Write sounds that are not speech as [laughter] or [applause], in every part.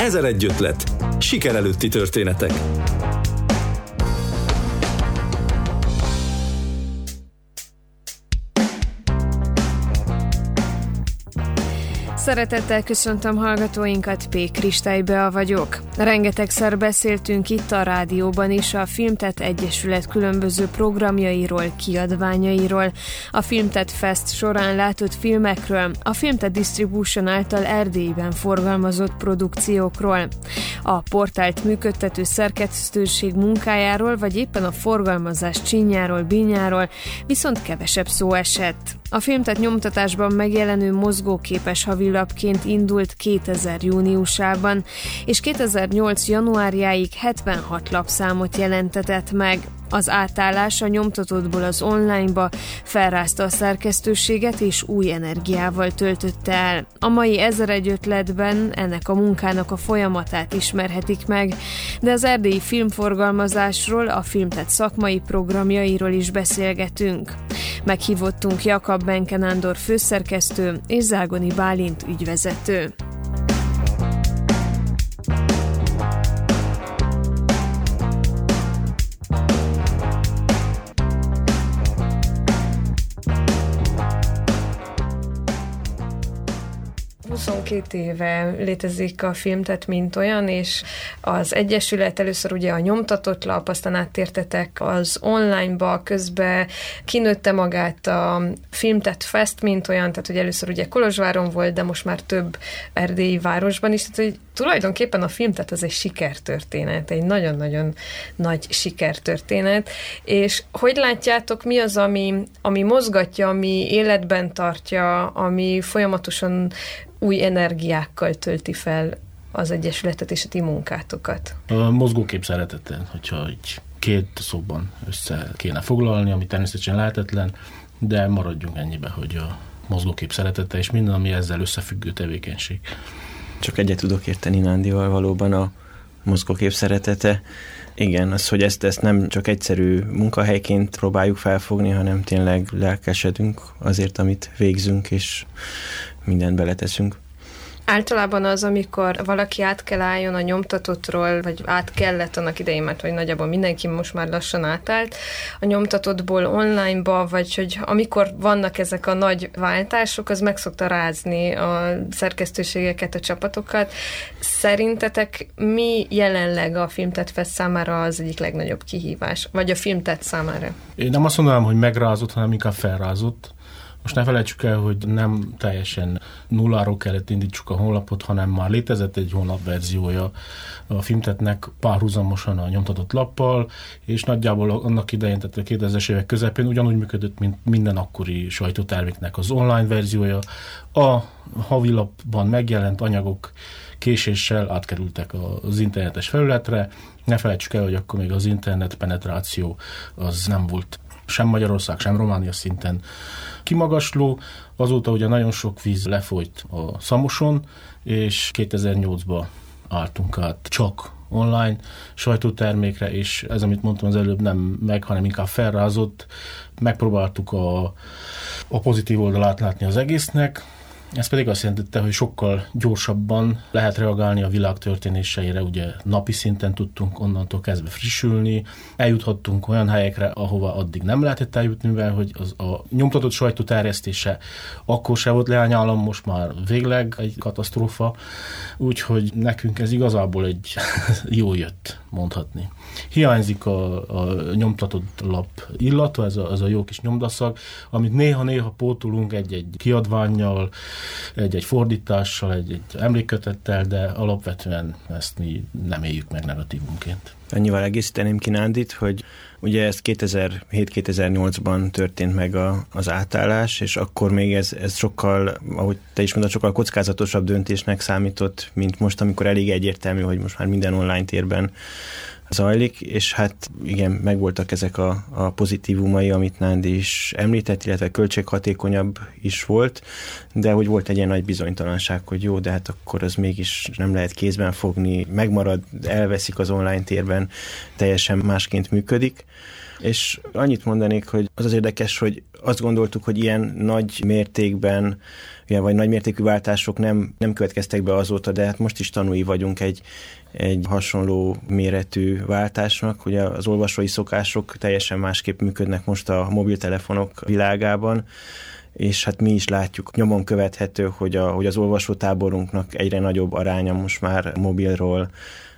Ezer egy ötlet. Siker előtti történetek. Szeretettel köszöntöm hallgatóinkat, P. Kristálybe vagyok. Rengetegszer beszéltünk itt a rádióban is a Filmtet Egyesület különböző programjairól, kiadványairól, a Filmtet Fest során látott filmekről, a Filmtet Distribution által Erdélyben forgalmazott produkciókról, a portált működtető szerkesztőség munkájáról, vagy éppen a forgalmazás csinyáról, bínyáról, viszont kevesebb szó esett. A filmtet nyomtatásban megjelenő mozgóképes havilapként indult 2000 júniusában, és 2008 januárjáig 76 lapszámot jelentetett meg. Az átállás a nyomtatottból az onlineba felrázta a szerkesztőséget és új energiával töltötte el. A mai ezer ötletben ennek a munkának a folyamatát ismerhetik meg, de az erdélyi filmforgalmazásról, a filmtet szakmai programjairól is beszélgetünk. Meghívottunk Jakab Benkenándor főszerkesztő és Zágoni Bálint ügyvezető. 22 éve létezik a film, tehát mint olyan, és az Egyesület először ugye a nyomtatott lap, aztán áttértetek az onlineba, közben kinőtte magát a Filmtet Fest, mint olyan, tehát hogy először ugye Kolozsváron volt, de most már több erdélyi városban is, tehát hogy tulajdonképpen a film, tehát az egy sikertörténet, egy nagyon-nagyon nagy sikertörténet, és hogy látjátok, mi az, ami, ami mozgatja, ami életben tartja, ami folyamatosan új energiákkal tölti fel az Egyesületet és a ti munkátokat? A mozgókép szeretettel, hogyha egy két szóban össze kéne foglalni, ami természetesen lehetetlen, de maradjunk ennyibe, hogy a mozgókép szeretete és minden, ami ezzel összefüggő tevékenység. Csak egyet tudok érteni Nándival valóban a mozgókép szeretete. Igen, az, hogy ezt, ezt nem csak egyszerű munkahelyként próbáljuk felfogni, hanem tényleg lelkesedünk azért, amit végzünk, és mindent beleteszünk. Általában az, amikor valaki át kell álljon a nyomtatottról, vagy át kellett annak idején, mert hogy nagyjából mindenki most már lassan átállt a nyomtatottból onlineba, vagy hogy amikor vannak ezek a nagy váltások, az meg szokta rázni a szerkesztőségeket, a csapatokat. Szerintetek mi jelenleg a Filmtet Fest számára az egyik legnagyobb kihívás, vagy a Filmtet számára? Én nem azt mondanám, hogy megrázott, hanem inkább felrázott most ne felejtsük el, hogy nem teljesen nulláról kellett indítsuk a honlapot, hanem már létezett egy honlap verziója a filmtetnek párhuzamosan a nyomtatott lappal, és nagyjából annak idején, tehát a 2000-es évek közepén ugyanúgy működött, mint minden akkori sajtóterméknek az online verziója. A havilapban megjelent anyagok késéssel átkerültek az internetes felületre. Ne felejtsük el, hogy akkor még az internet penetráció az nem volt sem Magyarország, sem Románia szinten kimagasló. Azóta ugye nagyon sok víz lefolyt a Szamoson, és 2008-ban álltunk át csak online sajtótermékre, és ez, amit mondtam az előbb, nem meg, hanem inkább felrázott. Megpróbáltuk a, a pozitív oldalát látni az egésznek, ez pedig azt jelentette, hogy sokkal gyorsabban lehet reagálni a világ történéseire, ugye napi szinten tudtunk onnantól kezdve frissülni, eljuthattunk olyan helyekre, ahova addig nem lehetett eljutni, mivel hogy az a nyomtatott sajtó terjesztése akkor se volt leányállam, most már végleg egy katasztrófa, úgyhogy nekünk ez igazából egy [laughs] jó jött, mondhatni. Hiányzik a, a nyomtatott lap illata, ez a, ez a jó kis nyomdaszag, amit néha-néha pótolunk egy-egy kiadványjal, egy-egy fordítással, egy-egy emlékkötettel, de alapvetően ezt mi nem éljük meg negatívunként. Annyival egészíteném ki Nándit, hogy ugye ez 2007-2008-ban történt meg a, az átállás, és akkor még ez, ez sokkal, ahogy te is mondod, sokkal kockázatosabb döntésnek számított, mint most, amikor elég egyértelmű, hogy most már minden online térben zajlik, és hát igen, megvoltak ezek a, a pozitívumai, amit Nándi is említett, illetve költséghatékonyabb is volt, de hogy volt egy ilyen nagy bizonytalanság, hogy jó, de hát akkor az mégis nem lehet kézben fogni, megmarad, elveszik az online térben, teljesen másként működik. És annyit mondanék, hogy az az érdekes, hogy azt gondoltuk, hogy ilyen nagy mértékben, vagy nagy mértékű váltások nem, nem következtek be azóta, de hát most is tanúi vagyunk egy, egy hasonló méretű váltásnak. Ugye az olvasói szokások teljesen másképp működnek most a mobiltelefonok világában és hát mi is látjuk, nyomon követhető, hogy, a, hogy az olvasótáborunknak egyre nagyobb aránya most már mobilról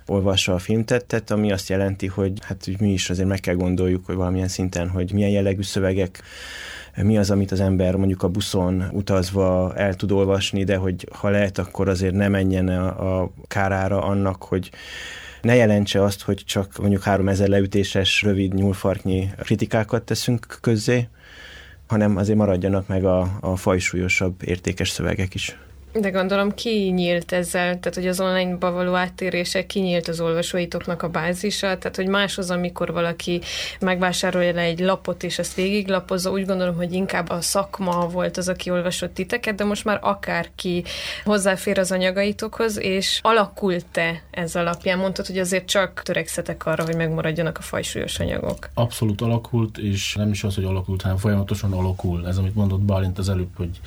olvassa a filmtettet, ami azt jelenti, hogy hát mi is azért meg kell gondoljuk, hogy valamilyen szinten, hogy milyen jellegű szövegek mi az, amit az ember mondjuk a buszon utazva el tud olvasni, de hogy ha lehet, akkor azért ne menjen a, a kárára annak, hogy ne jelentse azt, hogy csak mondjuk 3000 leütéses, rövid nyúlfarknyi kritikákat teszünk közzé, hanem azért maradjanak meg a, a fajsúlyosabb értékes szövegek is. De gondolom ki nyílt ezzel, tehát hogy az online-ba való áttérések kinyílt az olvasóitoknak a bázisa, tehát hogy más az, amikor valaki megvásárolja le egy lapot, és ezt végiglapozza, úgy gondolom, hogy inkább a szakma volt az, aki olvasott titeket, de most már akárki hozzáfér az anyagaitokhoz, és alakult-e ez alapján? Mondtad, hogy azért csak törekszetek arra, hogy megmaradjanak a fajsúlyos anyagok. Abszolút alakult, és nem is az, hogy alakult, hanem folyamatosan alakul. Ez, amit mondott Bálint az előbb, hogy,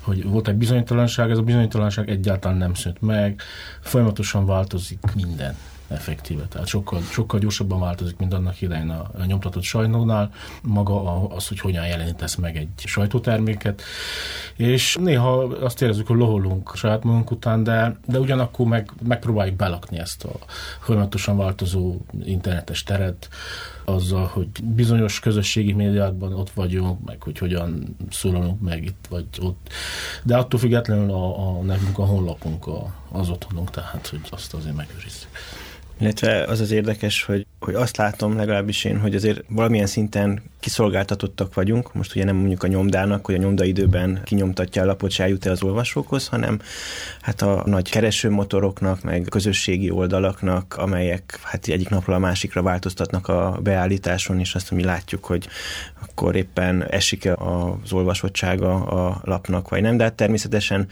hogy volt egy bizonytalanság, ez bizonytalanság egyáltalán nem szűnt meg, folyamatosan változik minden effektíve. Tehát sokkal, sokkal gyorsabban változik, mint annak idején a, a nyomtatott sajtónál, maga az, hogy hogyan jelenítesz meg egy sajtóterméket. És néha azt érezzük, hogy loholunk saját magunk után, de, de ugyanakkor meg, megpróbáljuk belakni ezt a folyamatosan változó internetes teret, azzal, hogy bizonyos közösségi médiákban ott vagyunk, meg hogy hogyan szólalunk meg itt vagy ott. De attól függetlenül a, a nekünk a honlapunk a, az otthonunk, tehát hogy azt azért megőrizzük. Illetve az az érdekes, hogy, hogy azt látom legalábbis én, hogy azért valamilyen szinten kiszolgáltatottak vagyunk. Most ugye nem mondjuk a nyomdának, hogy a nyomdaidőben kinyomtatja a lapot, és eljut el az olvasókhoz, hanem hát a nagy keresőmotoroknak, meg közösségi oldalaknak, amelyek hát egyik napról a másikra változtatnak a beállításon, és azt mi látjuk, hogy akkor éppen esik-e az olvasottsága a lapnak, vagy nem, de hát természetesen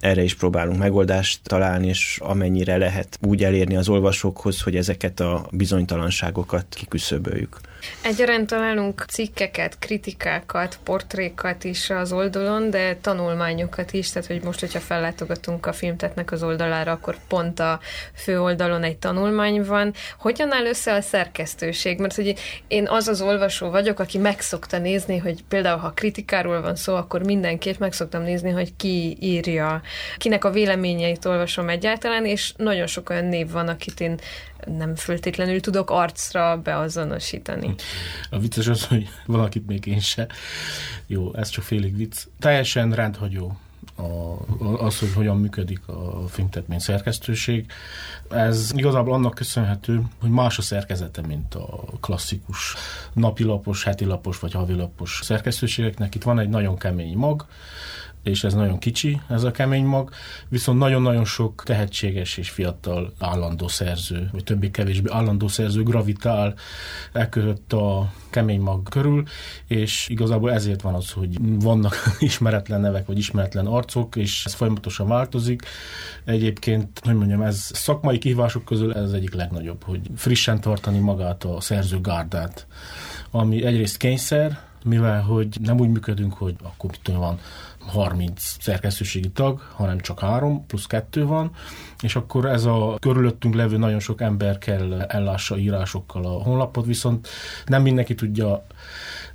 erre is próbálunk megoldást találni, és amennyire lehet úgy elérni az olvasókhoz, hogy ezeket a bizonytalanságokat kiküszöböljük. Egyaránt találunk cikkeket, kritikákat, portrékat is az oldalon, de tanulmányokat is, tehát hogy most, hogyha fellátogatunk a filmtetnek az oldalára, akkor pont a fő oldalon egy tanulmány van. Hogyan áll össze a szerkesztőség? Mert hogy én az az olvasó vagyok, aki megszokta nézni, hogy például ha kritikáról van szó, akkor mindenképp megszoktam nézni, hogy ki írja, kinek a véleményeit olvasom egyáltalán, és nagyon sok olyan név van, akit én nem föltétlenül tudok arcra beazonosítani. A vicces az, hogy valakit még én se. Jó, ez csak félig vicc. Teljesen rendhagyó a, az, hogy hogyan működik a filmtetmény szerkesztőség. Ez igazából annak köszönhető, hogy más a szerkezete, mint a klasszikus napilapos, hetilapos vagy havilapos szerkesztőségeknek. Itt van egy nagyon kemény mag, és ez nagyon kicsi, ez a kemény mag, viszont nagyon-nagyon sok tehetséges és fiatal állandó szerző, vagy többé-kevésbé állandó szerző gravitál e között a kemény mag körül, és igazából ezért van az, hogy vannak [laughs] ismeretlen nevek, vagy ismeretlen arcok, és ez folyamatosan változik. Egyébként, hogy mondjam, ez szakmai kihívások közül ez az egyik legnagyobb, hogy frissen tartani magát a szerző gárdát, ami egyrészt kényszer, mivel hogy nem úgy működünk, hogy akkor mit van 30 szerkesztőségi tag, hanem csak három, plusz kettő van, és akkor ez a körülöttünk levő nagyon sok ember kell ellássa írásokkal a honlapot, viszont nem mindenki tudja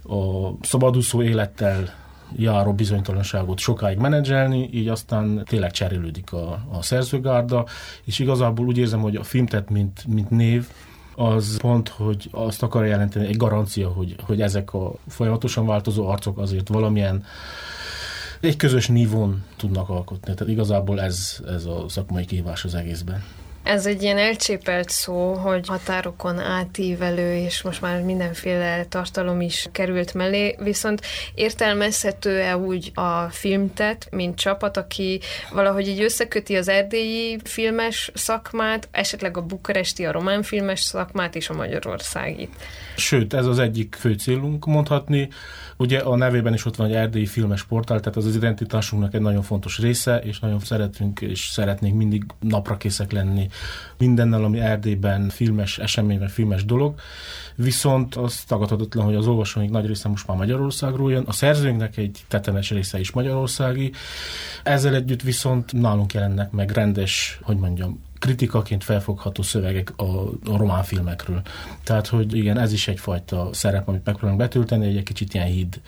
a szabadúszó élettel járó bizonytalanságot sokáig menedzselni, így aztán tényleg cserélődik a, a szerzőgárda, és igazából úgy érzem, hogy a filmtet, mint, mint név, az pont, hogy azt akar jelenteni, egy garancia, hogy, hogy ezek a folyamatosan változó arcok azért valamilyen egy közös nívón tudnak alkotni. Tehát igazából ez, ez a szakmai kihívás az egészben. Ez egy ilyen elcsépelt szó, hogy határokon átívelő, és most már mindenféle tartalom is került mellé, viszont értelmezhető-e úgy a filmtet, mint csapat, aki valahogy így összeköti az erdélyi filmes szakmát, esetleg a bukaresti, a román filmes szakmát és a magyarországit? Sőt, ez az egyik fő célunk mondhatni. Ugye a nevében is ott van egy erdélyi filmes portál, tehát az az identitásunknak egy nagyon fontos része, és nagyon szeretünk és szeretnénk mindig napra készek lenni mindennel, ami Erdélyben filmes eseményben, filmes dolog. Viszont az tagadhatatlan, hogy az olvasóink nagy része most már Magyarországról jön, a szerzőnknek egy tetemes része is magyarországi. Ezzel együtt viszont nálunk jelennek meg rendes, hogy mondjam, kritikaként felfogható szövegek a, a román filmekről. Tehát, hogy igen, ez is egyfajta szerep, amit megpróbálunk betölteni, egy kicsit ilyen híd,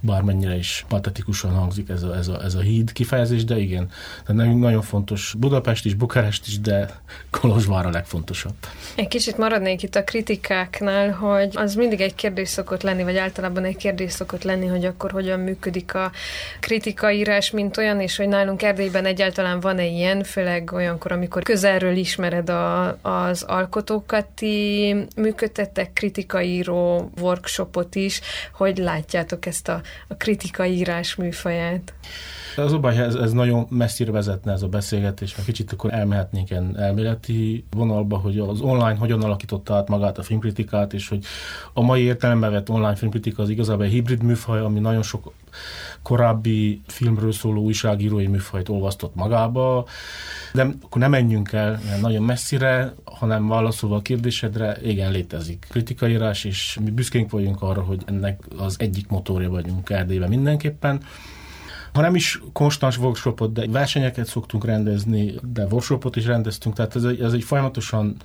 bármennyire is patetikusan hangzik ez a, ez a, ez a híd kifejezés, de igen, tehát nekünk nagyon fontos Budapest is, Bukarest is, de Kolozsvár a legfontosabb. Egy kicsit maradnék itt a kritikáknál, hogy az mindig egy kérdés szokott lenni, vagy általában egy kérdés szokott lenni, hogy akkor hogyan működik a kritikaírás, mint olyan, és hogy nálunk Erdélyben egyáltalán van-e ilyen, főleg olyankor, amikor közel közelről ismered a, az alkotókat, ti működtettek kritikaíró workshopot is, hogy látjátok ezt a, a kritikaírás műfaját? Az ez, ez nagyon messzire vezetne ez a beszélgetés, mert kicsit akkor elmehetnénk ilyen elméleti vonalba, hogy az online hogyan alakította át magát a filmkritikát, és hogy a mai értelemben vett online filmkritika az igazából egy hibrid műfaj, ami nagyon sok korábbi filmről szóló újságírói műfajt olvasztott magába, de akkor nem menjünk el nagyon messzire, hanem válaszolva a kérdésedre, igen, létezik kritikaírás, és mi büszkénk vagyunk arra, hogy ennek az egyik motorja vagyunk Erdélyben mindenképpen. Ha nem is konstans workshopot, de versenyeket szoktunk rendezni, de workshopot is rendeztünk, tehát ez egy, ez egy folyamatosan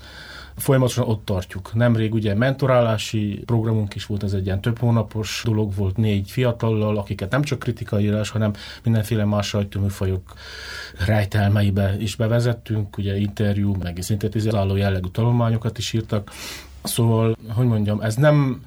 folyamatosan ott tartjuk. Nemrég ugye mentorálási programunk is volt, ez egy ilyen több hónapos dolog volt négy fiatallal, akiket nem csak kritikai írás, hanem mindenféle más sajtóműfajok rejtelmeibe is bevezettünk, ugye interjú, meg szintetizáló jellegű tanulmányokat is írtak. Szóval, hogy mondjam, ez nem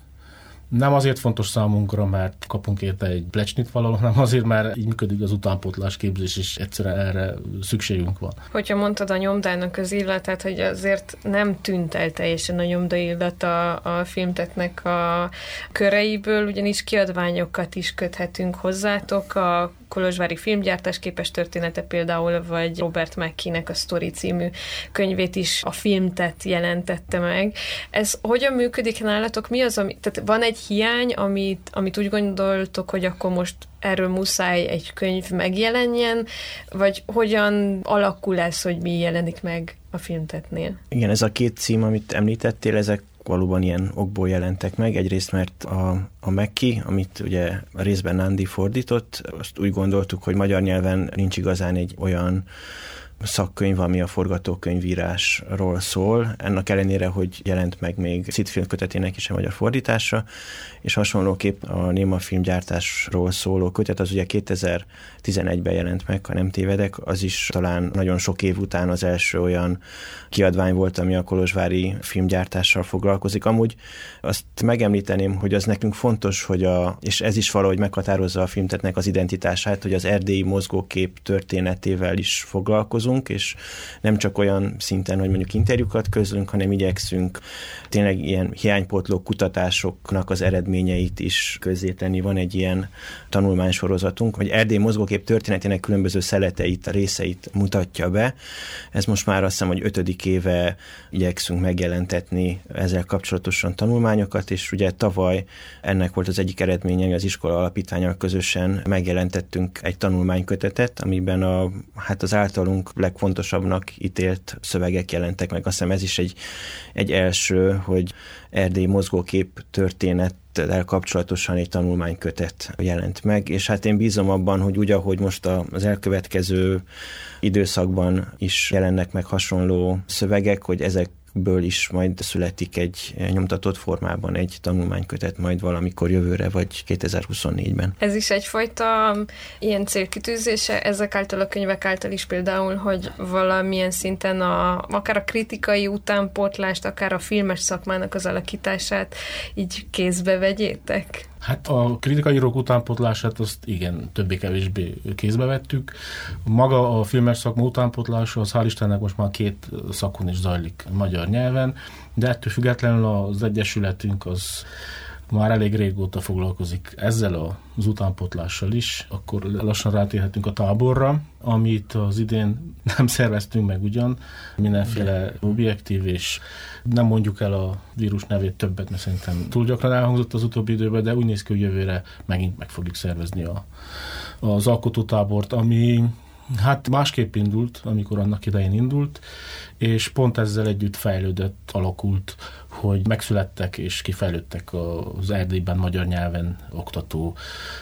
nem azért fontos számunkra, mert kapunk érte egy plecsnit valahol, hanem azért, mert így működik az utánpótlás képzés, és egyszerűen erre szükségünk van. Hogyha mondtad a nyomdának az illatát, hogy azért nem tűnt el teljesen a nyomda illat a, filmtetnek a köreiből, ugyanis kiadványokat is köthetünk hozzátok, a Kolozsvári filmgyártás képes története például, vagy Robert McKee-nek a Story című könyvét is a filmtet jelentette meg. Ez hogyan működik nálatok? Mi az, ami, tehát van egy hiány, amit, amit úgy gondoltok, hogy akkor most erről muszáj egy könyv megjelenjen, vagy hogyan alakul ez, hogy mi jelenik meg a filmtetnél? Igen, ez a két cím, amit említettél, ezek valóban ilyen okból jelentek meg. Egyrészt, mert a, a Mekki, amit ugye a részben Nandi fordított, azt úgy gondoltuk, hogy magyar nyelven nincs igazán egy olyan szakkönyv, ami a forgatókönyvírásról szól. Ennek ellenére, hogy jelent meg még Szitfilm kötetének is a magyar fordítása, és hasonlóképp a Néma filmgyártásról szóló kötet, az ugye 2011-ben jelent meg, ha nem tévedek, az is talán nagyon sok év után az első olyan kiadvány volt, ami a kolozsvári filmgyártással foglalkozik. Amúgy azt megemlíteném, hogy az nekünk fontos, hogy a, és ez is valahogy meghatározza a filmtetnek az identitását, hogy az erdélyi mozgókép történetével is foglalkozunk, és nem csak olyan szinten, hogy mondjuk interjúkat közlünk, hanem igyekszünk tényleg ilyen hiánypótló kutatásoknak az eredményeit is közzétenni. Van egy ilyen tanulmánysorozatunk, hogy Erdély mozgókép történetének különböző szeleteit, részeit mutatja be. Ez most már azt hiszem, hogy ötödik éve igyekszünk megjelentetni ezzel kapcsolatosan tanulmányokat, és ugye tavaly ennek volt az egyik eredménye, hogy az iskola alapítványal közösen megjelentettünk egy tanulmánykötetet, amiben a, hát az általunk legfontosabbnak ítélt szövegek jelentek meg. Azt hiszem ez is egy, egy első, hogy Erdély mozgókép történet kapcsolatosan egy tanulmánykötet jelent meg, és hát én bízom abban, hogy úgy, ahogy most az elkövetkező időszakban is jelennek meg hasonló szövegek, hogy ezek ből is majd születik egy nyomtatott formában egy tanulmánykötet majd valamikor jövőre, vagy 2024-ben. Ez is egyfajta ilyen célkitűzése ezek által a könyvek által is például, hogy valamilyen szinten a, akár a kritikai utánpótlást, akár a filmes szakmának az alakítását így kézbe vegyétek? Hát a kritikai írók utánpotlását azt igen, többé-kevésbé kézbe vettük. Maga a filmes szakma utánpotlása az hál' Istennek most már két szakon is zajlik magyar nyelven, de ettől függetlenül az Egyesületünk az már elég régóta foglalkozik ezzel az utánpotlással is, akkor lassan rátérhetünk a táborra, amit az idén [laughs] nem szerveztünk meg ugyan, mindenféle objektív, és nem mondjuk el a vírus nevét többet, mert szerintem túl gyakran elhangzott az utóbbi időben, de úgy néz ki, hogy jövőre megint meg fogjuk szervezni a, az alkotótábort, ami Hát másképp indult, amikor annak idején indult, és pont ezzel együtt fejlődött, alakult, hogy megszülettek és kifejlődtek az Erdélyben magyar nyelven oktató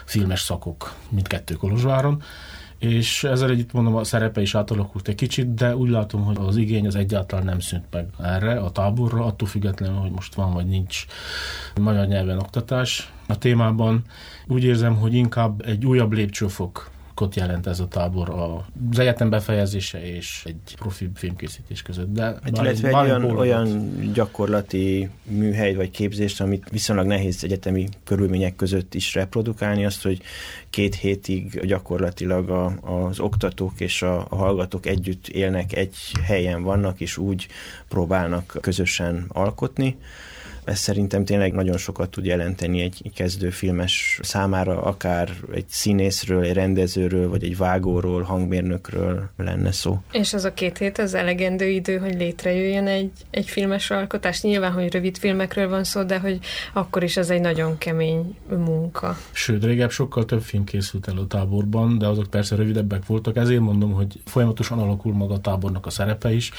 filmes szakok mindkettő Kolozsváron, és ezzel együtt mondom, a szerepe is átalakult egy kicsit, de úgy látom, hogy az igény az egyáltalán nem szűnt meg erre a táborra, attól függetlenül, hogy most van vagy nincs magyar nyelven oktatás a témában. Úgy érzem, hogy inkább egy újabb lépcsőfok sokkot jelent ez a tábor az egyetem befejezése és egy profi filmkészítés között. De hát, illetve egy olyan, olyan gyakorlati műhely vagy képzést, amit viszonylag nehéz egyetemi körülmények között is reprodukálni, azt, hogy két hétig gyakorlatilag a, az oktatók és a, a hallgatók együtt élnek, egy helyen vannak, és úgy próbálnak közösen alkotni ez szerintem tényleg nagyon sokat tud jelenteni egy kezdőfilmes számára, akár egy színészről, egy rendezőről, vagy egy vágóról, hangmérnökről lenne szó. És az a két hét az elegendő idő, hogy létrejöjjön egy, egy filmes alkotás. Nyilván, hogy rövid filmekről van szó, de hogy akkor is az egy nagyon kemény munka. Sőt, régebb sokkal több film készült el a táborban, de azok persze rövidebbek voltak, ezért mondom, hogy folyamatosan alakul maga a tábornak a szerepe is.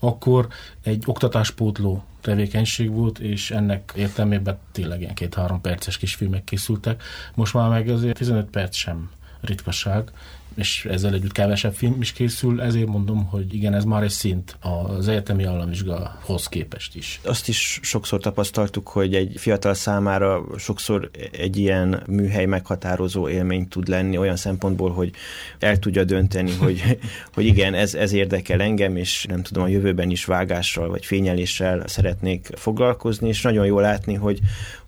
Akkor egy oktatáspótló tevékenység volt, és ennek értelmében tényleg ilyen két-három perces kis filmek készültek. Most már meg azért 15 perc sem ritkaság, és ezzel együtt kevesebb film is készül, ezért mondom, hogy igen, ez már egy szint az egyetemi államvizsgához képest is. Azt is sokszor tapasztaltuk, hogy egy fiatal számára sokszor egy ilyen műhely meghatározó élmény tud lenni, olyan szempontból, hogy el tudja dönteni, hogy, [laughs] hogy igen, ez, ez érdekel engem, és nem tudom, a jövőben is vágással vagy fényeléssel szeretnék foglalkozni, és nagyon jó látni, hogy,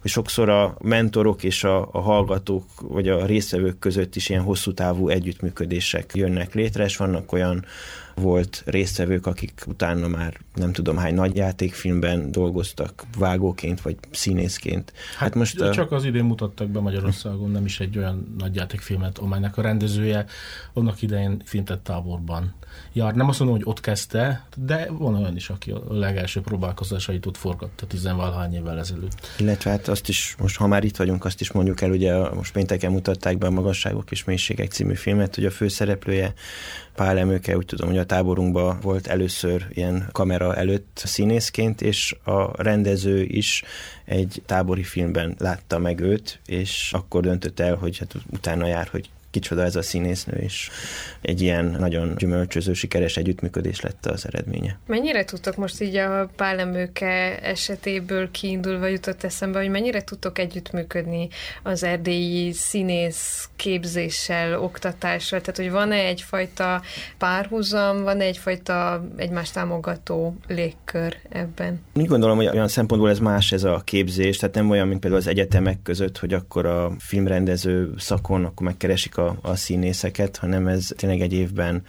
hogy sokszor a mentorok és a, a hallgatók vagy a résztvevők között is ilyen hosszú távú együttműködések jönnek létre, és vannak olyan volt résztvevők, akik utána már nem tudom hány nagy játékfilmben dolgoztak vágóként vagy színészként. Hát, hát most a... csak az idén mutattak be Magyarországon nem is egy olyan nagy játékfilmet, amelynek a rendezője annak idején fintett táborban jár. Nem azt mondom, hogy ott kezdte, de van olyan is, aki a legelső próbálkozásait ott forgatta tizenvalahány évvel ezelőtt. Illetve hát azt is, most ha már itt vagyunk, azt is mondjuk el, ugye most pénteken mutatták be a Magasságok és Mélységek című filmet, hogy a főszereplője Pál Emőke, úgy tudom, hogy a táborunkban volt először ilyen kamera előtt színészként, és a rendező is egy tábori filmben látta meg őt, és akkor döntött el, hogy hát utána jár, hogy kicsoda ez a színésznő, és egy ilyen nagyon gyümölcsöző, sikeres együttműködés lett az eredménye. Mennyire tudtok most így a pálemőke esetéből kiindulva jutott eszembe, hogy mennyire tudtok együttműködni az erdélyi színész képzéssel, oktatással, tehát hogy van-e egyfajta párhuzam, van-e egyfajta egymást támogató légkör ebben? Úgy gondolom, hogy olyan szempontból ez más ez a képzés, tehát nem olyan, mint például az egyetemek között, hogy akkor a filmrendező szakon akkor megkeresik a a, a színészeket, hanem ez tényleg egy évben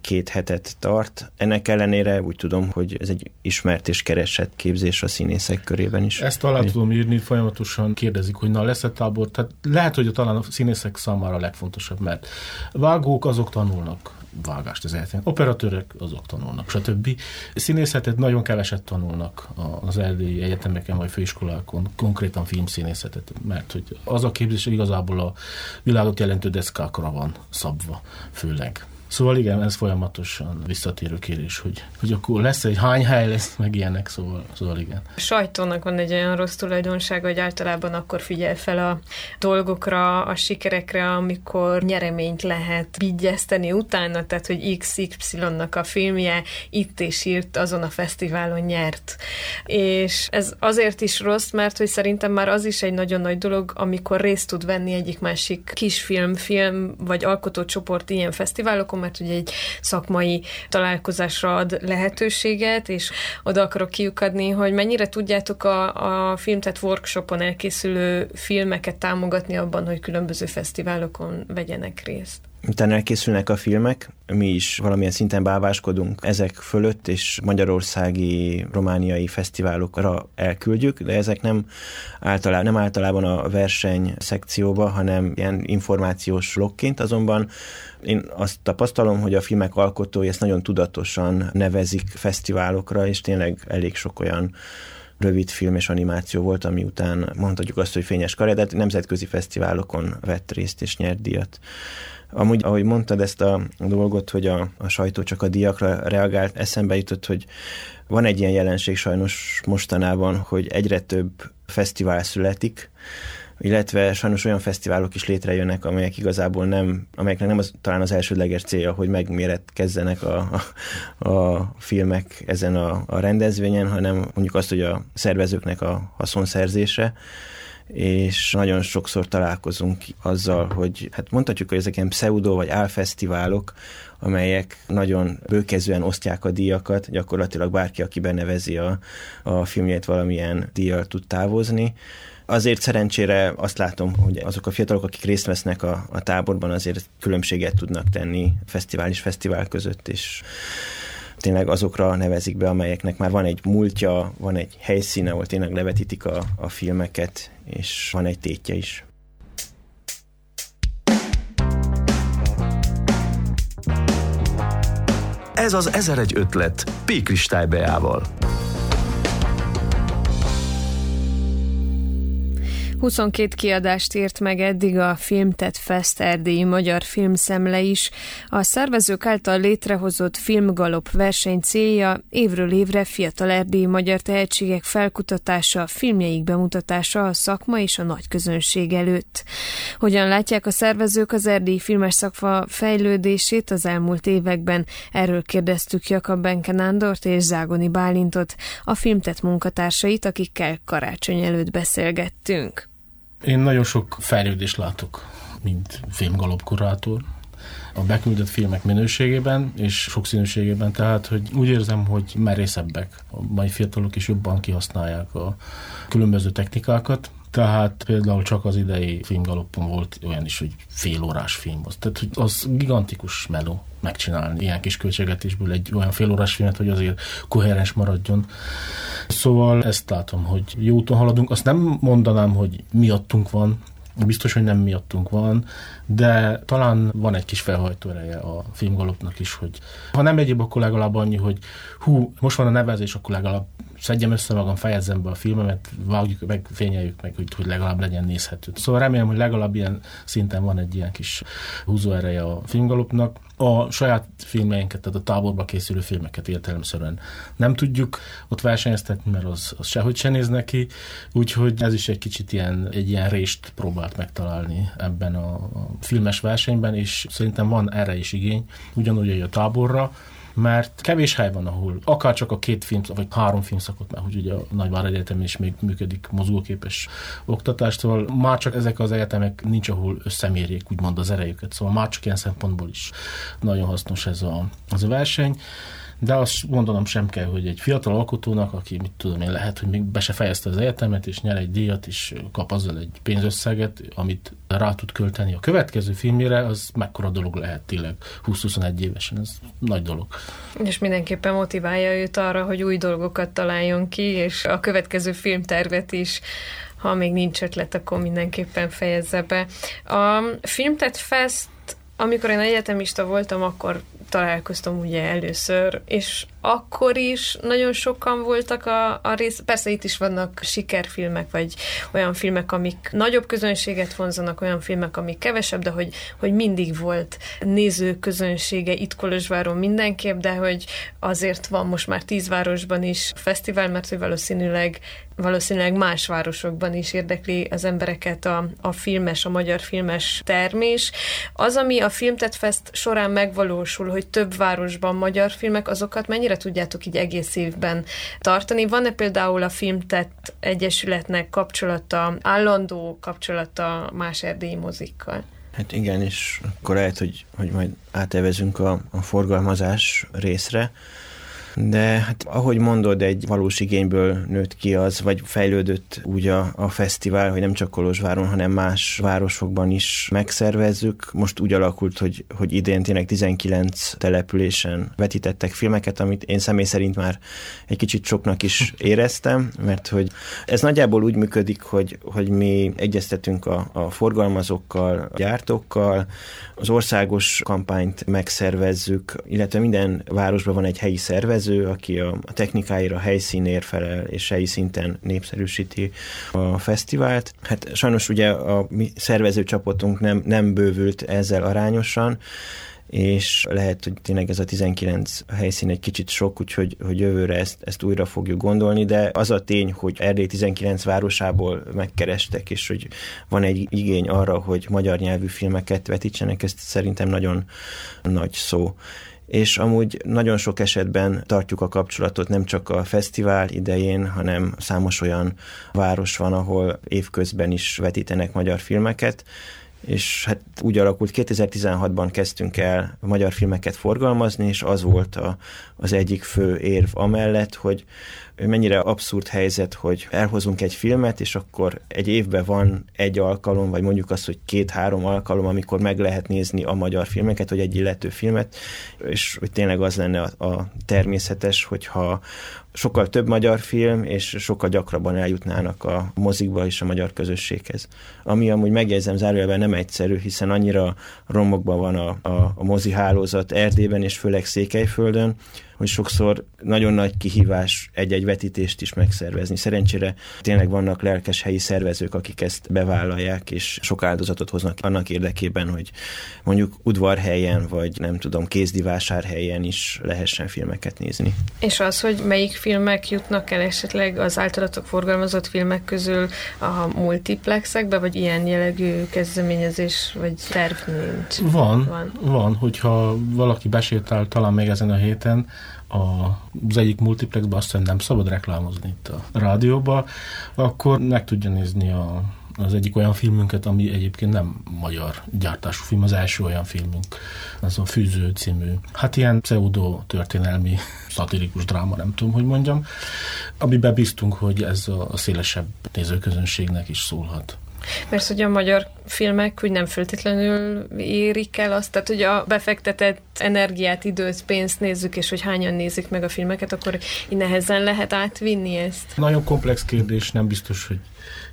két hetet tart. Ennek ellenére úgy tudom, hogy ez egy ismert és keresett képzés a színészek körében is. Ezt alá tudom írni, folyamatosan kérdezik, hogy na lesz-e tábor. Tehát lehet, hogy talán a színészek számára a legfontosabb, mert vágók azok tanulnak vágást az egyetem. Operatőrek azok tanulnak, stb. Színészetet nagyon keveset tanulnak az erdélyi egyetemeken vagy főiskolákon, konkrétan filmszínészetet, mert hogy az a képzés igazából a világot jelentő deszkákra van szabva, főleg. Szóval igen, ez folyamatosan visszatérő kérés, hogy, hogy akkor lesz egy hány hely lesz, meg ilyenek, szóval, szóval igen. A sajtónak van egy olyan rossz tulajdonsága, hogy általában akkor figyel fel a dolgokra, a sikerekre, amikor nyereményt lehet vigyeszteni utána, tehát hogy XY-nak a filmje itt és írt azon a fesztiválon nyert. És ez azért is rossz, mert hogy szerintem már az is egy nagyon nagy dolog, amikor részt tud venni egyik másik kisfilm, film vagy alkotócsoport ilyen fesztiválokon, mert ugye egy szakmai találkozásra ad lehetőséget, és oda akarok kiukadni, hogy mennyire tudjátok a, a film, tehát workshopon elkészülő filmeket támogatni abban, hogy különböző fesztiválokon vegyenek részt utána elkészülnek a filmek, mi is valamilyen szinten báváskodunk ezek fölött, és magyarországi, romániai fesztiválokra elküldjük, de ezek nem általában, nem általában a verseny szekcióba, hanem ilyen információs blokként, azonban én azt tapasztalom, hogy a filmek alkotói ezt nagyon tudatosan nevezik fesztiválokra, és tényleg elég sok olyan rövid film és animáció volt, ami után mondhatjuk azt, hogy fényes karrier, de nemzetközi fesztiválokon vett részt és nyert díjat. Amúgy, ahogy mondtad ezt a dolgot, hogy a, a sajtó csak a díjakra reagált, eszembe jutott, hogy van egy ilyen jelenség sajnos mostanában, hogy egyre több fesztivál születik, illetve sajnos olyan fesztiválok is létrejönnek, amelyek igazából nem, amelyeknek nem az, talán az elsődleges célja, hogy megméretkezzenek a, a, a filmek ezen a, a rendezvényen, hanem mondjuk azt, hogy a szervezőknek a haszonszerzése, és nagyon sokszor találkozunk azzal, hogy hát mondhatjuk, hogy ezek ilyen pseudo vagy álfesztiválok, amelyek nagyon bőkezően osztják a díjakat, gyakorlatilag bárki, aki benevezi a, a filmjét valamilyen díjjal tud távozni. Azért szerencsére azt látom, hogy azok a fiatalok, akik részt vesznek a, a táborban, azért különbséget tudnak tenni fesztivál és fesztivál között, és tényleg azokra nevezik be, amelyeknek már van egy múltja, van egy helyszíne, ahol tényleg levetítik a, a filmeket, és van egy tétje is. Ez az 1001 ötlet P. Kristály Beával. 22 kiadást írt meg eddig a Filmtet Fest erdélyi magyar filmszemle is. A szervezők által létrehozott filmgalop verseny célja évről évre fiatal erdélyi magyar tehetségek felkutatása, filmjeik bemutatása a szakma és a nagy közönség előtt. Hogyan látják a szervezők az erdélyi filmes szakma fejlődését az elmúlt években? Erről kérdeztük Jakab Benke Nándort és Zágoni Bálintot, a Filmtet munkatársait, akikkel karácsony előtt beszélgettünk. Én nagyon sok fejlődést látok, mint filmgalopkurátor a beküldött filmek minőségében és sokszínűségében, tehát hogy úgy érzem, hogy merészebbek. A mai fiatalok is jobban kihasználják a különböző technikákat, tehát például csak az idei filmgaloppon volt olyan is, hogy fél órás film. Az, tehát hogy az gigantikus meló megcsinálni ilyen kis költségetésből egy olyan fél órás filmet, hogy azért koherens maradjon. Szóval ezt látom, hogy jó úton haladunk. Azt nem mondanám, hogy miattunk van, Biztos, hogy nem miattunk van, de talán van egy kis felhajtó ereje a filmgalopnak is, hogy ha nem egyéb, akkor legalább annyi, hogy hú, most van a nevezés, akkor legalább szedjem össze magam, fejezzem be a filmemet, vágjuk meg, fényeljük meg, hogy, hogy legalább legyen nézhető. Szóval remélem, hogy legalább ilyen szinten van egy ilyen kis húzóereje a filmgalopnak. A saját filmeinket, tehát a táborba készülő filmeket értelemszerűen nem tudjuk ott versenyeztetni, mert az, az sehogy se néz neki, úgyhogy ez is egy kicsit ilyen, egy ilyen rést próbált megtalálni ebben a, a filmes versenyben, és szerintem van erre is igény, ugyanúgy, hogy a táborra, mert kevés hely van, ahol akár csak a két film, vagy három filmszakot, mert hogy ugye a Nagyvár Egyetem is még működik mozgóképes oktatástól, már csak ezek az egyetemek nincs, ahol összemérjék úgymond az erejüket, szóval már csak ilyen szempontból is nagyon hasznos ez a, az a verseny de azt mondanom sem kell, hogy egy fiatal alkotónak, aki mit tudom én, lehet, hogy még be se fejezte az egyetemet, és nyer egy díjat, és kap azzal egy pénzösszeget, amit rá tud költeni a következő filmjére, az mekkora dolog lehet tényleg 20-21 évesen, ez nagy dolog. És mindenképpen motiválja őt arra, hogy új dolgokat találjon ki, és a következő filmtervet is ha még nincs ötlet, akkor mindenképpen fejezze be. A Filmtet Fest amikor én egyetemista voltam, akkor találkoztam ugye először, és akkor is nagyon sokan voltak a, a rész. Persze itt is vannak sikerfilmek, vagy olyan filmek, amik nagyobb közönséget vonzanak, olyan filmek, amik kevesebb, de hogy, hogy mindig volt néző közönsége itt Kolozsváron mindenképp, de hogy azért van most már tíz városban is fesztivál, mert hogy valószínűleg valószínűleg más városokban is érdekli az embereket a, a filmes, a magyar filmes termés. Az, ami a Filmtet Fest során megvalósul, hogy több városban magyar filmek, azokat mennyire tudjátok így egész évben tartani? Van-e például a Filmtet Egyesületnek kapcsolata, állandó kapcsolata más erdélyi mozikkal? Hát igen, és akkor lehet, hogy, hogy majd átevezünk a, a forgalmazás részre. De hát ahogy mondod, egy valós igényből nőtt ki az, vagy fejlődött úgy a, a fesztivál, hogy nem csak Kolozsváron, hanem más városokban is megszervezzük. Most úgy alakult, hogy, hogy idén tényleg 19 településen vetítettek filmeket, amit én személy szerint már egy kicsit soknak is [laughs] éreztem, mert hogy ez nagyjából úgy működik, hogy, hogy mi egyeztetünk a, a forgalmazókkal, a gyártókkal, az országos kampányt megszervezzük, illetve minden városban van egy helyi szervező, filmező, aki a, technikáira, a helyszínér felel, és helyi szinten népszerűsíti a fesztivált. Hát sajnos ugye a mi szervező csapatunk nem, nem bővült ezzel arányosan, és lehet, hogy tényleg ez a 19 helyszín egy kicsit sok, úgyhogy hogy jövőre ezt, ezt újra fogjuk gondolni, de az a tény, hogy Erdély 19 városából megkerestek, és hogy van egy igény arra, hogy magyar nyelvű filmeket vetítsenek, ez szerintem nagyon nagy szó és amúgy nagyon sok esetben tartjuk a kapcsolatot nem csak a fesztivál idején, hanem számos olyan város van, ahol évközben is vetítenek magyar filmeket, és hát úgy alakult, 2016-ban kezdtünk el magyar filmeket forgalmazni, és az volt a, az egyik fő érv amellett, hogy mennyire abszurd helyzet, hogy elhozunk egy filmet, és akkor egy évben van egy alkalom, vagy mondjuk azt, hogy két-három alkalom, amikor meg lehet nézni a magyar filmeket, vagy egy illető filmet, és hogy tényleg az lenne a, a természetes, hogyha sokkal több magyar film, és sokkal gyakrabban eljutnának a mozikba és a magyar közösséghez. Ami amúgy megjegyzem zárójelben nem egyszerű, hiszen annyira romokban van a, a, a mozi hálózat Erdélyben és főleg Székelyföldön, hogy sokszor nagyon nagy kihívás egy-egy vetítést is megszervezni. Szerencsére tényleg vannak lelkes helyi szervezők, akik ezt bevállalják, és sok áldozatot hoznak annak érdekében, hogy mondjuk udvarhelyen, vagy nem tudom, kézdivásárhelyen is lehessen filmeket nézni. És az, hogy melyik filmek jutnak el esetleg az általatok forgalmazott filmek közül a multiplexekbe, vagy ilyen jellegű kezdeményezés, vagy terv nincs? Van, van, van hogyha valaki besétál talán még ezen a héten, az egyik multiplexben azt hiszem nem szabad reklámozni itt a rádióba, akkor meg tudja nézni a, az egyik olyan filmünket, ami egyébként nem magyar gyártású film, az első olyan filmünk, az a Fűző című, hát ilyen pseudo történelmi szatirikus dráma, nem tudom, hogy mondjam, amiben biztunk, hogy ez a szélesebb nézőközönségnek is szólhat. Mert hogy a magyar filmek úgy nem feltétlenül érik el azt, tehát hogy a befektetett energiát, időt, pénzt nézzük, és hogy hányan nézik meg a filmeket, akkor így nehezen lehet átvinni ezt. Nagyon komplex kérdés, nem biztos, hogy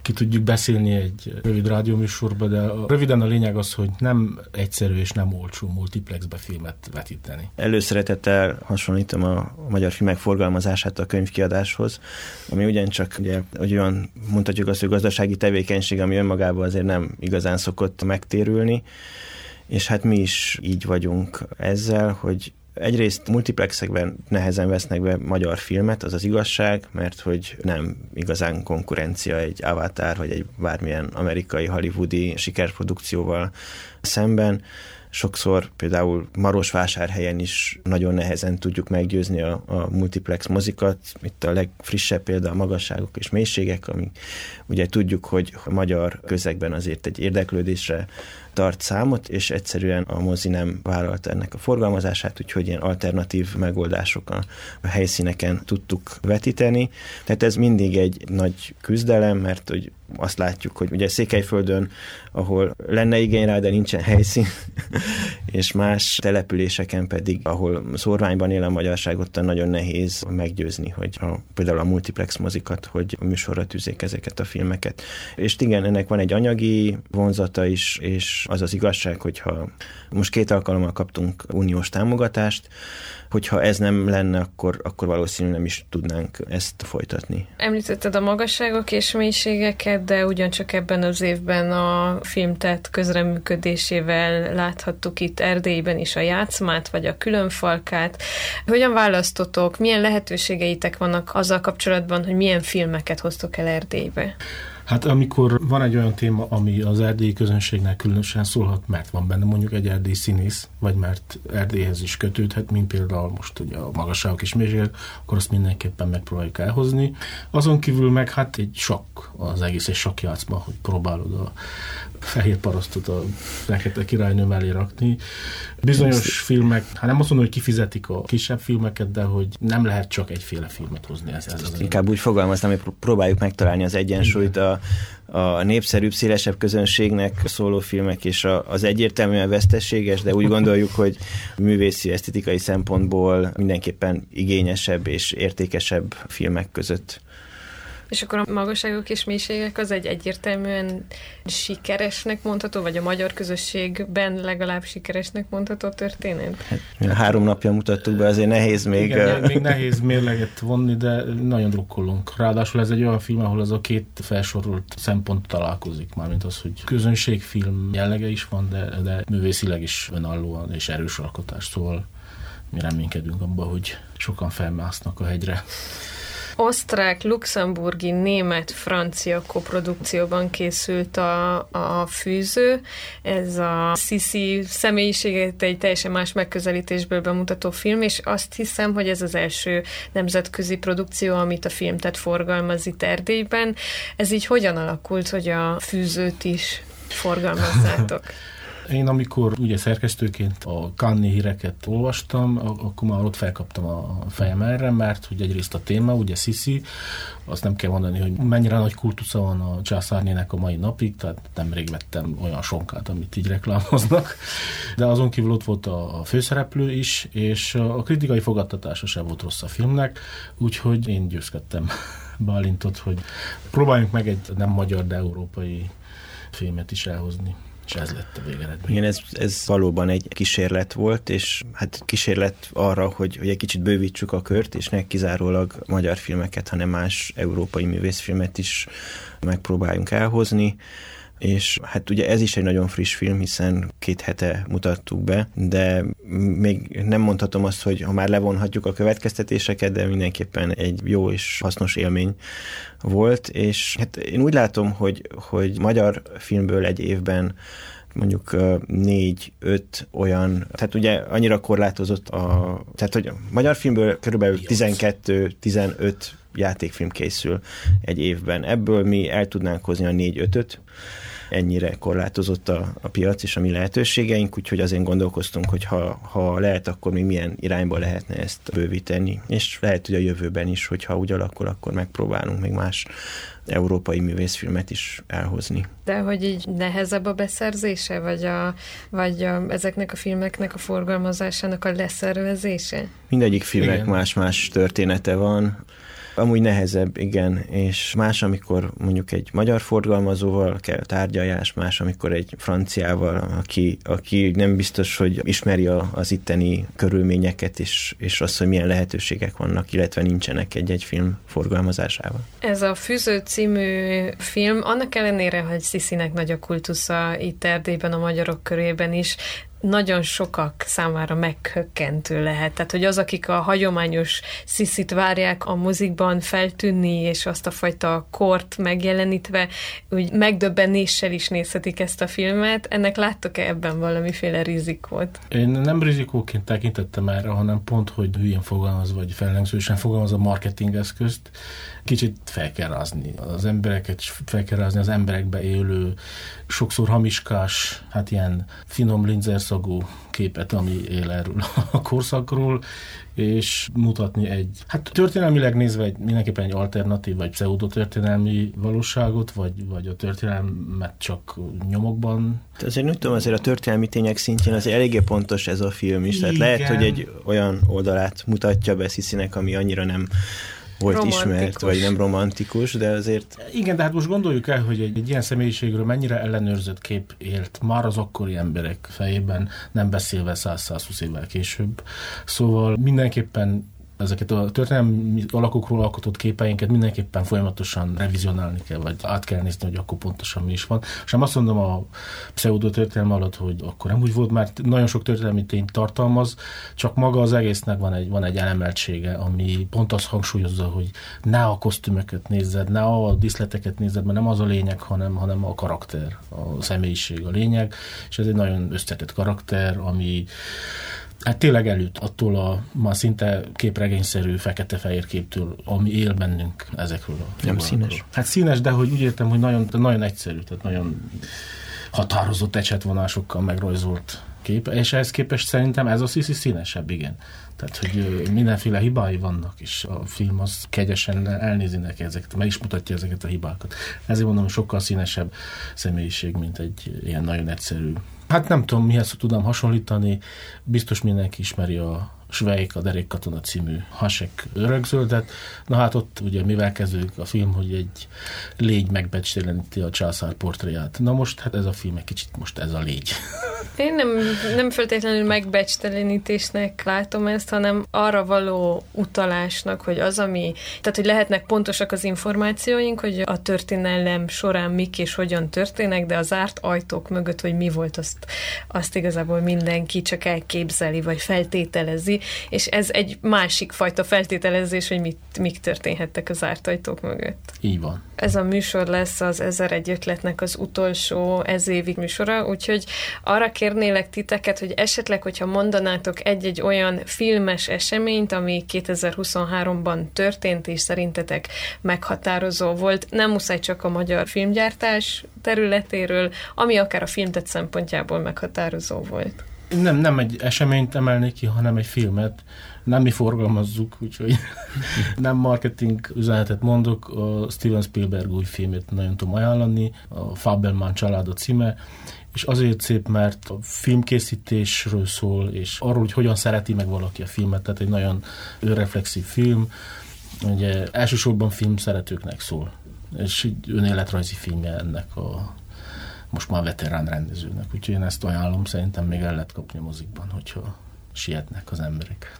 ki tudjuk beszélni egy rövid rádióműsorba, de a, röviden a lényeg az, hogy nem egyszerű és nem olcsó multiplexbe filmet vetíteni. Előszeretettel hasonlítom a, magyar filmek forgalmazását a könyvkiadáshoz, ami ugyancsak ugye, hogy olyan mondhatjuk azt, hogy gazdasági tevékenység, ami önmagában azért nem igazán szokott megtérülni, és hát mi is így vagyunk ezzel, hogy Egyrészt multiplexekben nehezen vesznek be magyar filmet, az az igazság, mert hogy nem igazán konkurencia egy Avatar vagy egy bármilyen amerikai hollywoodi sikerprodukcióval szemben. Sokszor például Marosvásárhelyen is nagyon nehezen tudjuk meggyőzni a, a multiplex mozikat. Itt a legfrissebb példa a magasságok és mélységek, ami ugye tudjuk, hogy a magyar közegben azért egy érdeklődésre tart számot, és egyszerűen a mozi nem vállalta ennek a forgalmazását, úgyhogy ilyen alternatív megoldások a, a helyszíneken tudtuk vetíteni. Tehát ez mindig egy nagy küzdelem, mert hogy azt látjuk, hogy ugye Székelyföldön, ahol lenne igény rá, de nincsen helyszín, [laughs] és más településeken pedig, ahol szorványban él a magyarság, ott nagyon nehéz meggyőzni, hogy a, például a multiplex mozikat, hogy műsorra tűzék ezeket a filmeket. És igen, ennek van egy anyagi vonzata is, és az az igazság, hogyha most két alkalommal kaptunk uniós támogatást, hogyha ez nem lenne, akkor, akkor valószínűleg nem is tudnánk ezt folytatni. Említetted a magasságok és mélységeket, de ugyancsak ebben az évben a filmtet közreműködésével láthattuk itt Erdélyben is a játszmát, vagy a különfalkát. Hogyan választotok, milyen lehetőségeitek vannak azzal kapcsolatban, hogy milyen filmeket hoztok el Erdélybe? Hát amikor van egy olyan téma, ami az erdélyi közönségnek különösen szólhat, mert van benne mondjuk egy erdélyi színész, vagy mert Erdélyhez is kötődhet, mint például most ugye a magasságok is mélységek, akkor azt mindenképpen megpróbáljuk elhozni. Azon kívül meg hát egy sok, az egész egy sakjátszma, hogy próbálod a fehér parasztot a fekete királynő mellé rakni. Bizonyos filmek, hát nem azt mondom, hogy kifizetik a kisebb filmeket, de hogy nem lehet csak egyféle filmet hozni. Ez, ez az Inkább úgy fogalmaznám, hogy próbáljuk megtalálni az egyensúlyt a, a népszerűbb, szélesebb közönségnek szóló filmek, és a, az egyértelműen veszteséges, de úgy [laughs] gondoljuk, hogy művészi, esztetikai szempontból mindenképpen igényesebb és értékesebb filmek között És akkor a magasságok és mélységek az egy egyértelműen sikeresnek mondható, vagy a magyar közösségben legalább sikeresnek mondható történet? Hát, három napja mutattuk be, azért nehéz még... Igen, még nehéz mérleget vonni, de nagyon drukkolunk. Ráadásul ez egy olyan film, ahol az a két felsorolt szempont találkozik, mármint az, hogy közönségfilm jellege is van, de, de művészileg is önállóan és erős alkotás, szóval mi reménykedünk abban, hogy sokan felmásznak a hegyre osztrák, luxemburgi, német, francia koprodukcióban készült a, a fűző. Ez a Sisi személyiséget egy teljesen más megközelítésből bemutató film, és azt hiszem, hogy ez az első nemzetközi produkció, amit a film tett forgalmaz itt Erdélyben. Ez így hogyan alakult, hogy a fűzőt is forgalmazzátok? [laughs] Én amikor ugye szerkesztőként a Kanni híreket olvastam, akkor már ott felkaptam a fejem erre, mert hogy egyrészt a téma, ugye Sisi, azt nem kell mondani, hogy mennyire nagy kultusza van a császárnének a mai napig, tehát nemrég vettem olyan sonkát, amit így reklámoznak, de azon kívül ott volt a, főszereplő is, és a kritikai fogadtatása sem volt rossz a filmnek, úgyhogy én győzkedtem [laughs] Bálintot, hogy próbáljunk meg egy nem magyar, de európai filmet is elhozni és ez lett a végeredmény. Igen, ez, ez valóban egy kísérlet volt, és hát kísérlet arra, hogy, hogy egy kicsit bővítsük a kört, és ne kizárólag magyar filmeket, hanem más európai művészfilmet is megpróbáljunk elhozni és hát ugye ez is egy nagyon friss film, hiszen két hete mutattuk be, de még nem mondhatom azt, hogy ha már levonhatjuk a következtetéseket, de mindenképpen egy jó és hasznos élmény volt, és hát én úgy látom, hogy, hogy magyar filmből egy évben mondjuk négy-öt olyan, tehát ugye annyira korlátozott a, tehát hogy a magyar filmből körülbelül 12-15 játékfilm készül egy évben. Ebből mi el tudnánk hozni a négy-ötöt, ennyire korlátozott a, a piac és a mi lehetőségeink, úgyhogy azért gondolkoztunk, hogy ha, ha lehet, akkor még milyen irányba lehetne ezt bővíteni. És lehet, hogy a jövőben is, hogyha úgy alakul, akkor megpróbálunk még más európai művészfilmet is elhozni. De hogy így nehezebb a beszerzése, vagy, a, vagy a, ezeknek a filmeknek a forgalmazásának a leszervezése? Mindegyik filmnek más-más története van. Amúgy nehezebb, igen, és más, amikor mondjuk egy magyar forgalmazóval kell tárgyalás, más, amikor egy franciával, aki, aki nem biztos, hogy ismeri a, az itteni körülményeket, és, és azt, hogy milyen lehetőségek vannak, illetve nincsenek egy-egy film forgalmazásával. Ez a Fűző című film, annak ellenére, hogy Sziszinek nagy a kultusza itt Erdélyben, a magyarok körében is, nagyon sokak számára meghökkentő lehet. Tehát, hogy az, akik a hagyományos sziszit várják a muzikban feltűnni, és azt a fajta kort megjelenítve, úgy megdöbbenéssel is nézhetik ezt a filmet. Ennek láttok-e ebben valamiféle rizikót? Én nem rizikóként tekintettem erre, hanem pont, hogy hülyén fogalmaz, vagy fellengzősen fogalmaz a marketing eszközt. Kicsit fel kell rázni az embereket, fel kell rázni az emberekbe élő, sokszor hamiskás, hát ilyen finom linzer szagú képet, ami él erről a korszakról, és mutatni egy, hát történelmileg nézve egy, mindenképpen egy alternatív, vagy pseudotörténelmi valóságot, vagy, vagy a történelmet csak nyomokban. De azért úgy tudom, azért a történelmi tények szintjén azért eléggé pontos ez a film is, tehát Igen. lehet, hogy egy olyan oldalát mutatja be Sziszinek, ami annyira nem volt romantikus. ismert, vagy nem romantikus, de azért... Igen, de hát most gondoljuk el, hogy egy, egy ilyen személyiségről mennyire ellenőrzött kép élt már az akkori emberek fejében, nem beszélve 100-120 évvel később. Szóval mindenképpen ezeket a történelmi alakokról alkotott képeinket mindenképpen folyamatosan revizionálni kell, vagy át kell nézni, hogy akkor pontosan mi is van. És nem azt mondom a pseudotörténelme alatt, hogy akkor nem úgy volt, mert nagyon sok történelmi tényt tartalmaz, csak maga az egésznek van egy, van egy elemeltsége, ami pont azt hangsúlyozza, hogy ne a kosztümöket nézzed, ne a diszleteket nézzed, mert nem az a lényeg, hanem, hanem a karakter, a személyiség a lényeg, és ez egy nagyon összetett karakter, ami Hát tényleg előtt attól a már szinte képregényszerű fekete-fehér képtől, ami él bennünk ezekről a Nem színes? Hát színes, de hogy úgy értem, hogy nagyon, nagyon egyszerű, tehát nagyon határozott ecsetvonásokkal megrajzolt kép, és ehhez képest szerintem ez a sziszi színesebb, igen. Tehát, hogy mindenféle hibái vannak, és a film az kegyesen elnézi neki ezeket, meg is mutatja ezeket a hibákat. Ezért mondom, sokkal színesebb személyiség, mint egy ilyen nagyon egyszerű Hát nem tudom, mihez tudom hasonlítani. Biztos mindenki ismeri a Svejk, a Derék Katona című Hasek örökzöldet. Na hát ott ugye mivel kezdődik a film, hogy egy légy megbecsteleníti a császár portréját. Na most hát ez a film egy kicsit most ez a légy. Én nem, nem feltétlenül megbecstelenítésnek látom ezt, hanem arra való utalásnak, hogy az, ami, tehát hogy lehetnek pontosak az információink, hogy a történelem során mik és hogyan történnek, de az árt ajtók mögött, hogy mi volt, azt, azt igazából mindenki csak elképzeli, vagy feltételezi, és ez egy másik fajta feltételezés, hogy mit, mik történhettek az árt ajtók mögött. Így van. Ez a műsor lesz az 1001 ötletnek az utolsó ez évig műsora, úgyhogy arra kérnélek titeket, hogy esetleg, hogyha mondanátok egy-egy olyan filmes eseményt, ami 2023-ban történt, és szerintetek meghatározó volt, nem muszáj csak a magyar filmgyártás területéről, ami akár a filmtet szempontjából meghatározó volt. Nem, nem egy eseményt emelnék ki, hanem egy filmet. Nem mi forgalmazzuk, úgyhogy [laughs] nem marketing üzenetet mondok. A Steven Spielberg új filmét nagyon tudom ajánlani, a Fabelman család a címe, és azért szép, mert a filmkészítésről szól, és arról, hogy hogyan szereti meg valaki a filmet, tehát egy nagyon reflexív film, ugye elsősorban film szeretőknek szól, és egy önéletrajzi filmje ennek a most már veterán rendezőnek, úgyhogy én ezt ajánlom, szerintem még el lehet kapni a mozikban, hogyha sietnek az emberek.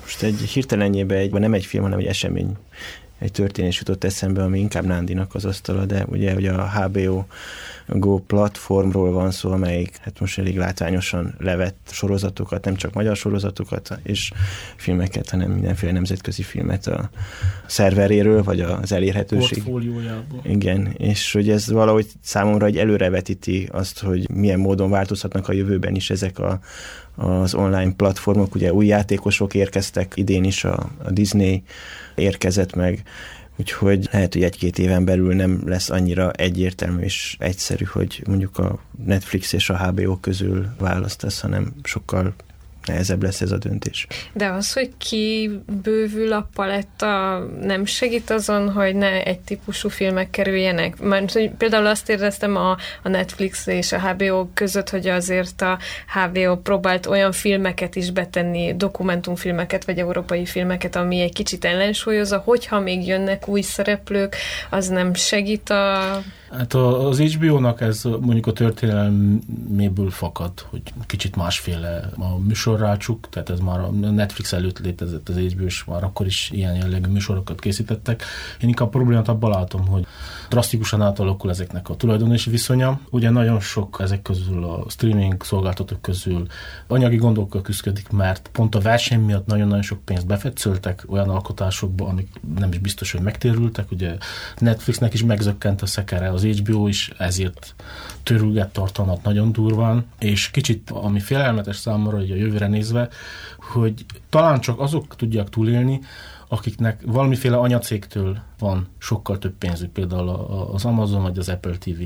Most egy hirtelenjébe egy, nem egy film, hanem egy esemény egy történés jutott eszembe, ami inkább Nándinak az asztala, de ugye, ugye a HBO Go platformról van szó, amelyik hát most elég látványosan levett sorozatokat, nem csak magyar sorozatokat és filmeket, hanem mindenféle nemzetközi filmet a szerveréről, vagy az elérhetőség. Portfóliójából. Igen, és hogy ez valahogy számomra egy előrevetíti azt, hogy milyen módon változhatnak a jövőben is ezek a, az online platformok. Ugye új játékosok érkeztek, idén is a, a Disney érkezett meg, Úgyhogy lehet, hogy egy-két éven belül nem lesz annyira egyértelmű és egyszerű, hogy mondjuk a Netflix és a HBO közül választasz, hanem sokkal nehezebb lesz ez a döntés. De az, hogy kibővül a paletta, nem segít azon, hogy ne egy típusú filmek kerüljenek? Mert hogy például azt éreztem a, a Netflix és a HBO között, hogy azért a HBO próbált olyan filmeket is betenni, dokumentumfilmeket vagy európai filmeket, ami egy kicsit ellensúlyozza, hogyha még jönnek új szereplők, az nem segít a Hát az HBO-nak ez mondjuk a történelméből fakad, hogy kicsit másféle a műsorrácsuk, tehát ez már a Netflix előtt létezett az HBO, és már akkor is ilyen jellegű műsorokat készítettek. Én inkább problémát abban látom, hogy drasztikusan átalakul ezeknek a tulajdonosi viszonya. Ugye nagyon sok ezek közül a streaming szolgáltatók közül anyagi gondokkal küzdik, mert pont a verseny miatt nagyon-nagyon sok pénzt befetszöltek olyan alkotásokba, amik nem is biztos, hogy megtérültek. Ugye Netflixnek is megzökkent a szekere, az HBO is ezért törülget tartalmat nagyon durván, és kicsit ami félelmetes számomra, hogy a jövőre nézve, hogy talán csak azok tudják túlélni, akiknek valamiféle anyacégtől van sokkal több pénzük, például az Amazon vagy az Apple TV.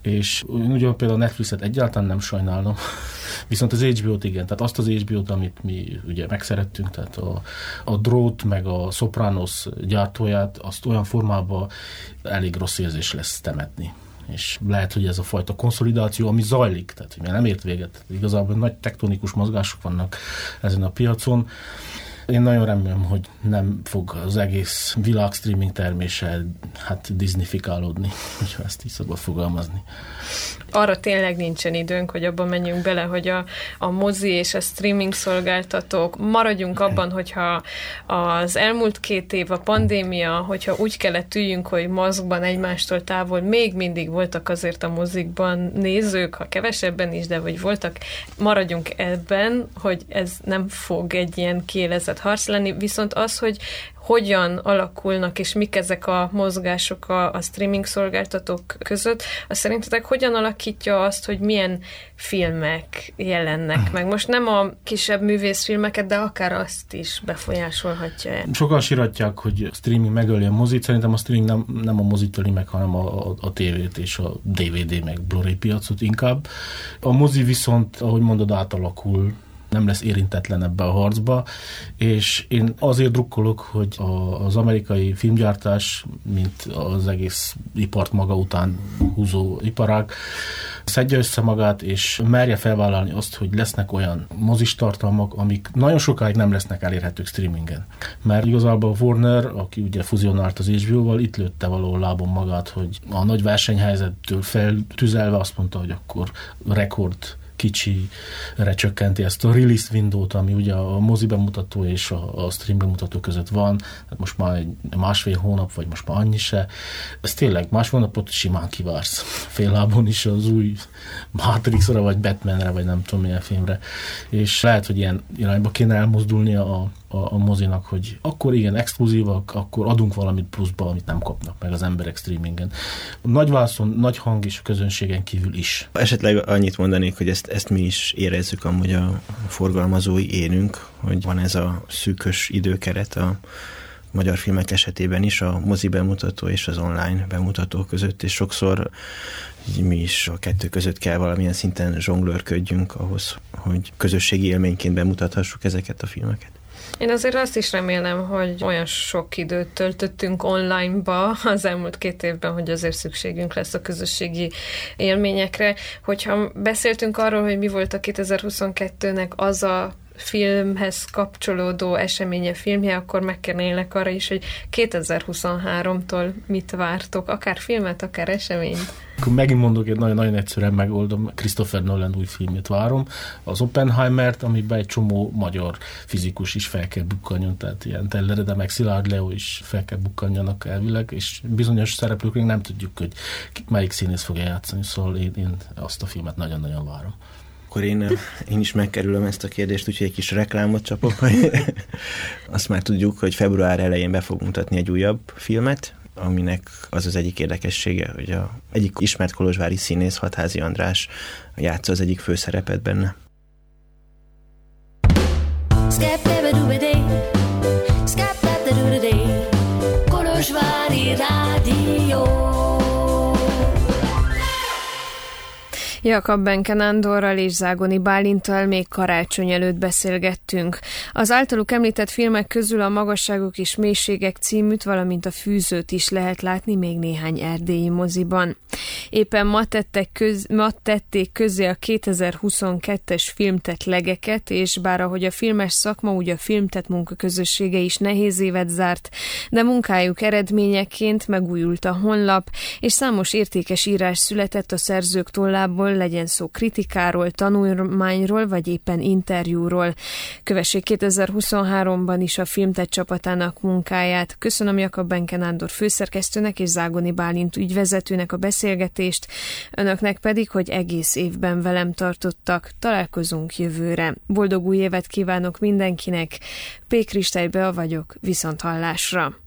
És ugye például a Netflixet egyáltalán nem sajnálom, [laughs] viszont az HBO-t igen, tehát azt az HBO-t, amit mi ugye megszerettünk, tehát a, a Drót meg a Sopranos gyártóját, azt olyan formában elég rossz érzés lesz temetni. És lehet, hogy ez a fajta konszolidáció, ami zajlik, tehát hogy nem ért véget, igazából nagy tektonikus mozgások vannak ezen a piacon, én nagyon remélem, hogy nem fog az egész világ streaming termése hát disneyfikálódni, [laughs] hogyha ezt így szabad fogalmazni. Arra tényleg nincsen időnk, hogy abban menjünk bele, hogy a, a mozi és a streaming szolgáltatók maradjunk abban, hogyha az elmúlt két év a pandémia, hogyha úgy kellett üljünk, hogy mozgban egymástól távol, még mindig voltak azért a mozikban nézők, ha kevesebben is, de hogy voltak, maradjunk ebben, hogy ez nem fog egy ilyen kiélezett harc lenni, viszont az, hogy hogyan alakulnak, és mik ezek a mozgások a, a streaming szolgáltatók között, az szerintetek hogyan alakítja azt, hogy milyen filmek jelennek meg? Most nem a kisebb művészfilmeket, de akár azt is befolyásolhatja -e? Sokan siratják, hogy a streaming megöli a mozit, szerintem a streaming nem, nem a mozit öli meg, hanem a, a, a tévét és a DVD meg Blu-ray piacot inkább. A mozi viszont, ahogy mondod, átalakul nem lesz érintetlen ebbe a harcba, és én azért drukkolok, hogy az amerikai filmgyártás, mint az egész ipart maga után húzó iparág, szedje össze magát, és merje felvállalni azt, hogy lesznek olyan mozis tartalmak, amik nagyon sokáig nem lesznek elérhetők streamingen. Mert igazából Warner, aki ugye fuzionált az HBO-val, itt lőtte való lábon magát, hogy a nagy versenyhelyzettől feltüzelve azt mondta, hogy akkor rekord kicsi csökkenti ezt a release window-t, ami ugye a mozi bemutató és a, a stream bemutató között van, tehát most már egy másfél hónap, vagy most már annyi se. Ez tényleg más hónapot simán kivársz. Fél lábon is az új Matrixra, vagy Batmanre, vagy nem tudom milyen filmre. És lehet, hogy ilyen irányba kéne elmozdulni a, a, a mozinak, hogy akkor igen, exkluzívak, akkor adunk valamit pluszba, amit nem kapnak meg az emberek streamingen. Nagy vászon, nagy hang és a közönségen kívül is. Esetleg annyit mondanék, hogy ezt, ezt mi is érezzük amúgy a forgalmazói énünk, hogy van ez a szűkös időkeret a magyar filmek esetében is, a mozi bemutató és az online bemutató között, és sokszor mi is a kettő között kell valamilyen szinten zsonglőrködjünk ahhoz, hogy közösségi élményként bemutathassuk ezeket a filmeket. Én azért azt is remélem, hogy olyan sok időt töltöttünk online-ba az elmúlt két évben, hogy azért szükségünk lesz a közösségi élményekre. Hogyha beszéltünk arról, hogy mi volt a 2022-nek az a filmhez kapcsolódó eseménye, filmje, akkor megkérnélek arra is, hogy 2023-tól mit vártok, akár filmet, akár eseményt. Akkor megint mondok, egy nagyon-nagyon egyszerűen megoldom, Christopher Nolan új filmét várom, az Oppenheimert, amiben egy csomó magyar fizikus is fel kell bukkanjon, tehát ilyen Tellere, de meg Szilárd Leo is fel kell bukkanjanak elvileg, és bizonyos szereplők nem tudjuk, hogy melyik színész fogja játszani, szóval én, én azt a filmet nagyon-nagyon várom akkor én, én is megkerülöm ezt a kérdést, úgyhogy egy kis reklámot csapok. Hogy [laughs] azt már tudjuk, hogy február elején be fogunk mutatni egy újabb filmet, aminek az az egyik érdekessége, hogy a egyik ismert kolozsvári színész, Hatházi András játsza az egyik főszerepet benne. Kolozsvári Jakab Benken Andorral és Zágoni Bálintal még karácsony előtt beszélgettünk. Az általuk említett filmek közül a Magasságok és Mélységek címűt, valamint a Fűzőt is lehet látni még néhány erdélyi moziban. Éppen ma, tettek köz, ma tették közé a 2022-es filmtett legeket, és bár ahogy a filmes szakma, úgy a filmtett munkaközössége is nehéz évet zárt, de munkájuk eredményeként megújult a honlap, és számos értékes írás született a szerzők tollából, legyen szó kritikáról, tanulmányról, vagy éppen interjúról. Kövessék 2023-ban is a Filmtett csapatának munkáját. Köszönöm Jakab Benke Nándor főszerkesztőnek és Zágoni Bálint ügyvezetőnek a beszélgetést, önöknek pedig, hogy egész évben velem tartottak. Találkozunk jövőre. Boldog új évet kívánok mindenkinek. P. Kristály Bea vagyok, viszont hallásra.